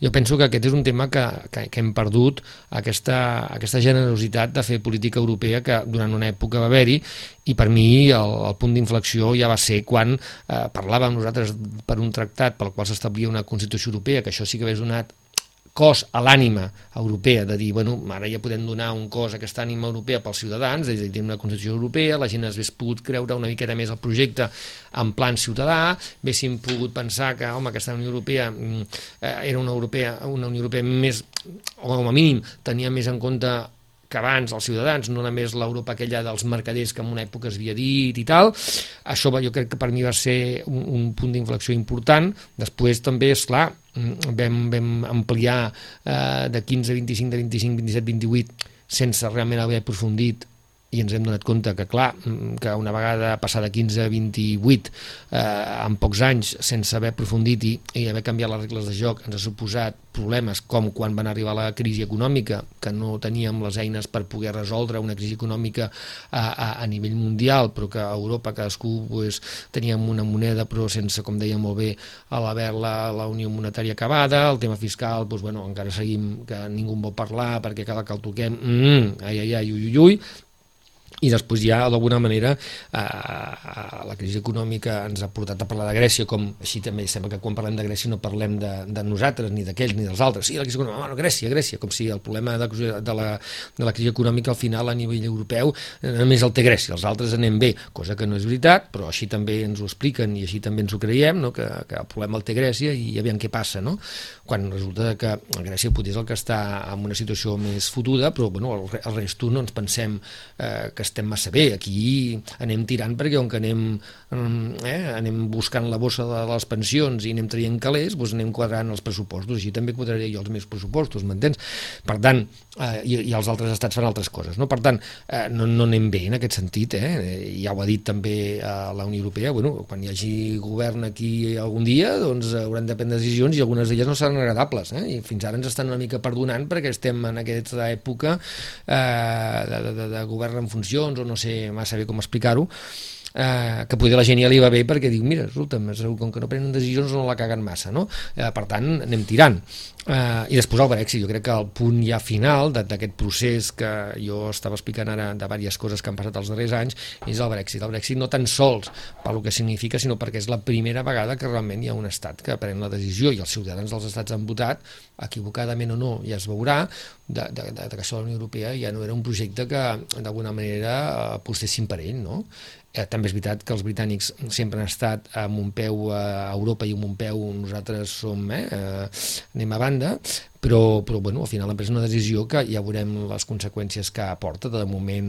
Jo penso que aquest és un tema que, que, que hem perdut aquesta, aquesta generositat de fer política europea que durant una època va haver-hi i per mi el, el punt d'inflexió ja va ser quan eh, parlàvem nosaltres per un tractat pel qual s'establia una Constitució Europea, que això sí que hagués donat cos a l'ànima europea, de dir, bueno, ara ja podem donar un cos a aquesta ànima europea pels ciutadans, és a dir, tenim una Constitució Europea, la gent hagués pogut creure una miqueta més el projecte en plan ciutadà, haguéssim pogut pensar que, home, aquesta Unió Europea mm, eh, era una, europea, una Unió Europea més, o com a mínim, tenia més en compte que abans els ciutadans, no només l'Europa aquella dels mercaders que en una època es havia dit i tal, això jo crec que per mi va ser un, un punt d'inflexió important, després també, és clar, vam, vam ampliar eh, de 15 a 25, de 25, 27, 28, sense realment haver aprofundit i ens hem donat compte que, clar, que una vegada passada 15 a 28, eh, en pocs anys, sense haver aprofundit i, i haver canviat les regles de joc, ens ha suposat problemes com quan van arribar la crisi econòmica, que no teníem les eines per poder resoldre una crisi econòmica a, a, a nivell mundial, però que a Europa cadascú pues, teníem una moneda, però sense, com deia molt bé, a l'haver la, la Unió Monetària acabada, el tema fiscal, pues, bueno, encara seguim que ningú en vol parlar perquè cada que el toquem, mm, ai, ai, ai, ui, ui, ui, i després ja d'alguna manera eh, la crisi econòmica ens ha portat a parlar de Grècia com així també sembla que quan parlem de Grècia no parlem de, de nosaltres ni d'aquells ni dels altres sí, la crisi econòmica, no, Grècia, Grècia com si el problema de, de, la, de la crisi econòmica al final a nivell europeu eh, només el té Grècia, els altres anem bé cosa que no és veritat, però així també ens ho expliquen i així també ens ho creiem no? que, que el problema el té Grècia i aviam què passa no? quan resulta que Grècia potser és el que està en una situació més fotuda però bueno, el, el resto no ens pensem eh, que estem massa bé, aquí anem tirant perquè on que anem, mm, eh, anem buscant la bossa de les pensions i anem traient calés, doncs anem quadrant els pressupostos, així també quadraré jo els meus pressupostos, m'entens? Per tant, eh, i, i els altres estats fan altres coses, no? Per tant, eh, no, no anem bé en aquest sentit, eh? ja ho ha dit també a la Unió Europea, bueno, quan hi hagi govern aquí algun dia, doncs hauran de prendre decisions i algunes d'elles no seran agradables, eh? i fins ara ens estan una mica perdonant perquè estem en aquesta època eh, de, de, de govern en funció funcions o no sé massa bé com explicar-ho, eh, que potser la gent ja li va bé perquè diu, mira, resulta, com que no prenen decisions no la caguen massa, no? Eh, per tant, anem tirant. Eh, I després el Brexit, jo crec que el punt ja final d'aquest procés que jo estava explicant ara de diverses coses que han passat els darrers anys és el Brexit. El Brexit no tan sols pel que significa, sinó perquè és la primera vegada que realment hi ha un estat que pren la decisió i els ciutadans dels estats han votat, equivocadament o no, ja es veurà, de, de, de, de que això la Unió Europea ja no era un projecte que d'alguna manera apostessin per ell, no? Eh, també és veritat que els britànics sempre han estat amb un peu a Europa i amb un peu nosaltres som, eh, eh anem a banda, però, però bueno, al final l'empresa és una decisió que ja veurem les conseqüències que aporta, de moment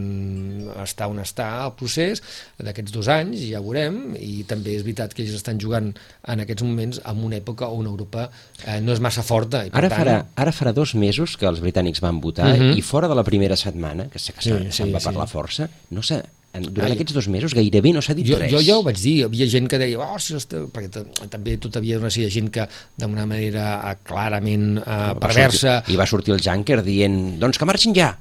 està on està el procés d'aquests dos anys, ja veurem, i també és veritat que ells estan jugant en aquests moments en una època on Europa eh, no és massa forta. I ara, tant... farà, ara farà dos mesos que els britànics van votar uh mhm. -huh. i fora de la primera setmana, que sé que se'n sí, sí, va parlar sí. força, no s'ha durant Ai. aquests dos mesos gairebé no s'ha dit jo, res. Jo ja ho vaig dir, hi havia gent que deia, oh, si perquè també tot havia una sèrie de gent que d'una manera eh, clarament eh, perversa... I va sortir el Juncker dient, doncs que marxin ja.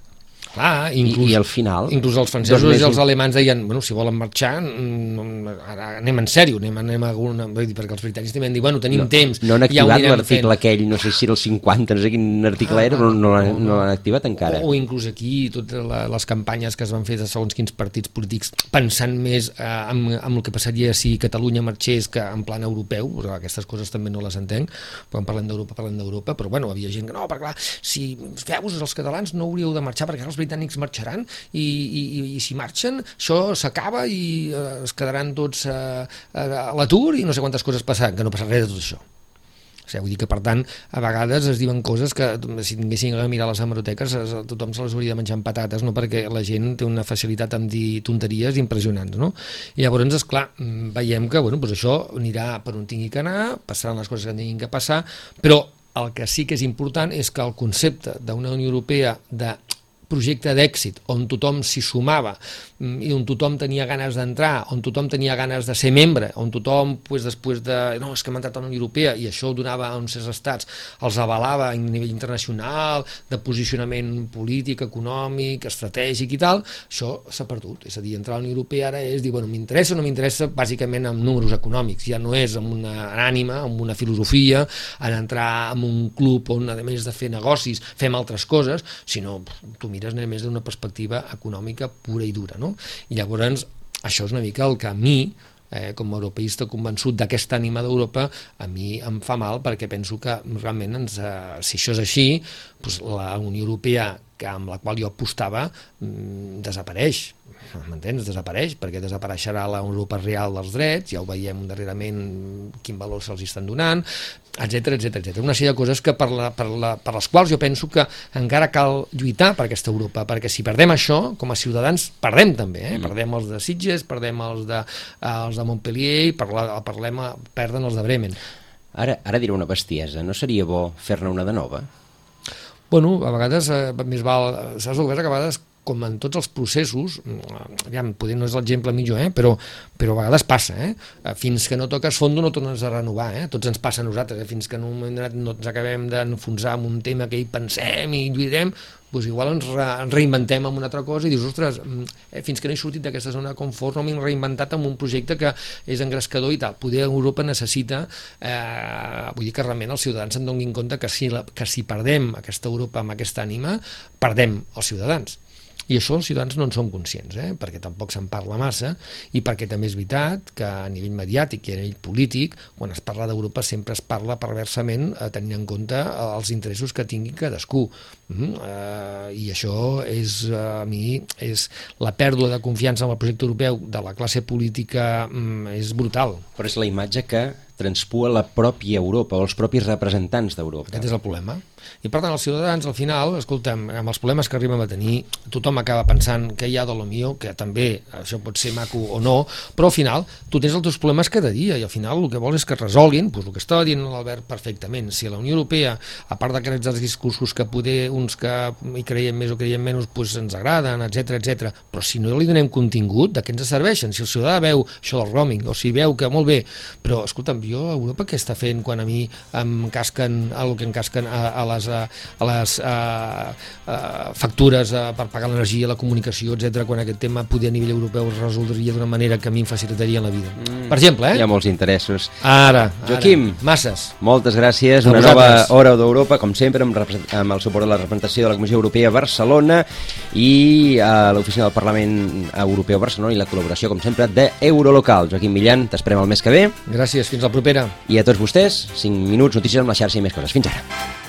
Clar, inclús, I, i al final... Inclús els francesos i els alemans deien, bueno, si volen marxar, mm, ara anem en sèrio, anem, anem a alguna... Vull dir, perquè els britànics també han dit, bueno, tenim no, temps... No han activat ja l'article aquell, no sé si era el 50, no sé quin article ah, era, però no, no, no l'han activat encara. O, o inclús aquí, totes les campanyes que es van fer de segons quins partits polítics, pensant més eh, amb, amb el que passaria si Catalunya marxés que en plan europeu, però aquestes coses també no les entenc, quan parlem d'Europa, parlem d'Europa, però bueno, havia gent que no, perquè clar, si feu-vos els catalans no hauríeu de marxar perquè els britànics marxaran i, i, i si marxen això s'acaba i eh, es quedaran tots eh, a l'atur i no sé quantes coses passaran, que no passa res de tot això O sigui, vull dir que, per tant, a vegades es diuen coses que, si tinguessin a mirar les hemeroteques, tothom se les hauria de menjar amb patates, no? perquè la gent té una facilitat en dir tonteries impressionants. No? I llavors, és clar, mm, veiem que bueno, doncs això anirà per on tingui que anar, passaran les coses que tinguin que passar, però el que sí que és important és que el concepte d'una Unió Europea de projecte d'èxit on tothom s'hi sumava mm, i on tothom tenia ganes d'entrar, on tothom tenia ganes de ser membre, on tothom, pues, després de... No, és que hem entrat a la Unió Europea i això ho donava a uns certs estats, els avalava a nivell internacional, de posicionament polític, econòmic, estratègic i tal, això s'ha perdut. És a dir, entrar a la Unió Europea ara és dir, bueno, m'interessa o no m'interessa bàsicament amb números econòmics, ja no és amb una ànima, amb una filosofia, en entrar en un club on, a més de fer negocis, fem altres coses, sinó tu mires més d'una perspectiva econòmica pura i dura. No? I llavors, això és una mica el que a mi, eh, com a europeista convençut d'aquesta ànima d'Europa, a mi em fa mal perquè penso que realment ens, eh, si això és així, doncs la Unió Europea que amb la qual jo apostava mm, desapareix m'entens? Desapareix, perquè desapareixerà la Europa real dels drets, ja ho veiem darrerament quin valor se'ls estan donant, etc etc etc. Una sèrie de coses que per, la, per, la, per les quals jo penso que encara cal lluitar per aquesta Europa, perquè si perdem això, com a ciutadans, perdem també, eh? Mm. perdem els de Sitges, perdem els de, els de Montpellier, i parla, parlem, perden els de Bremen. Ara, ara diré una bestiesa, no seria bo fer-ne una de nova? Bueno, a vegades eh, més val... Saps el que a vegades com en tots els processos, aviam, poder no és l'exemple millor, eh? però, però a vegades passa, eh? fins que no toques fondo no tornes a renovar, eh? tots ens passa a nosaltres, eh? fins que no, no ens acabem d'enfonsar en un tema que hi pensem i lluirem, doncs igual ens, re, ens reinventem amb una altra cosa i dius, ostres, eh, fins que no he sortit d'aquesta zona de confort no m'he reinventat amb un projecte que és engrescador i tal. Poder Europa necessita, eh, vull dir que realment els ciutadans se'n donin compte que si, la, que si perdem aquesta Europa amb aquesta ànima, perdem els ciutadans i això els ciutadans no en són conscients, eh? perquè tampoc se'n parla massa i perquè també és veritat que a nivell mediàtic i a nivell polític, quan es parla d'Europa sempre es parla perversament eh, tenint en compte eh, els interessos que tingui cadascú. Mm? Eh, I això és, eh, a mi, és la pèrdua de confiança en el projecte europeu de la classe política mm, és brutal. Però és la imatge que transpua la pròpia Europa o els propis representants d'Europa. Aquest és el problema. I per tant, els ciutadans, al final, escolta'm, amb els problemes que arribem a tenir, tothom acaba pensant que hi ha de lo millor, que també això pot ser maco o no, però al final tu tens els teus problemes cada dia i al final el que vols és que es resolguin, doncs el que estava dient l'Albert perfectament. Si la Unió Europea, a part d'aquests discursos que poder uns que hi creiem més o creiem menys doncs ens agraden, etc etc. però si no li donem contingut, de què ens serveixen? Si el ciutadà veu això del roaming, o si veu que molt bé, però escolta'm, jo a Europa què està fent quan a mi em casquen el que em casquen a, a les, a, a les a, a, factures a, per pagar l'energia, la comunicació, etc quan aquest tema poder a nivell europeu es resoldria d'una manera que a mi em facilitaria la vida. Mm. Per exemple, eh? Hi ha molts interessos. Ara, Joaquim, ara. masses. Moltes gràcies. A una vosaltres. nova hora d'Europa, com sempre, amb, amb el suport de la representació de la Comissió Europea a Barcelona i a l'Oficina del Parlament Europeu a Barcelona i la col·laboració, com sempre, d'Eurolocal. Joaquim Millan, t'esperem el mes que ve. Gràcies, fins al propera. I a tots vostès, 5 minuts, notícies amb la xarxa i més coses. Fins ara.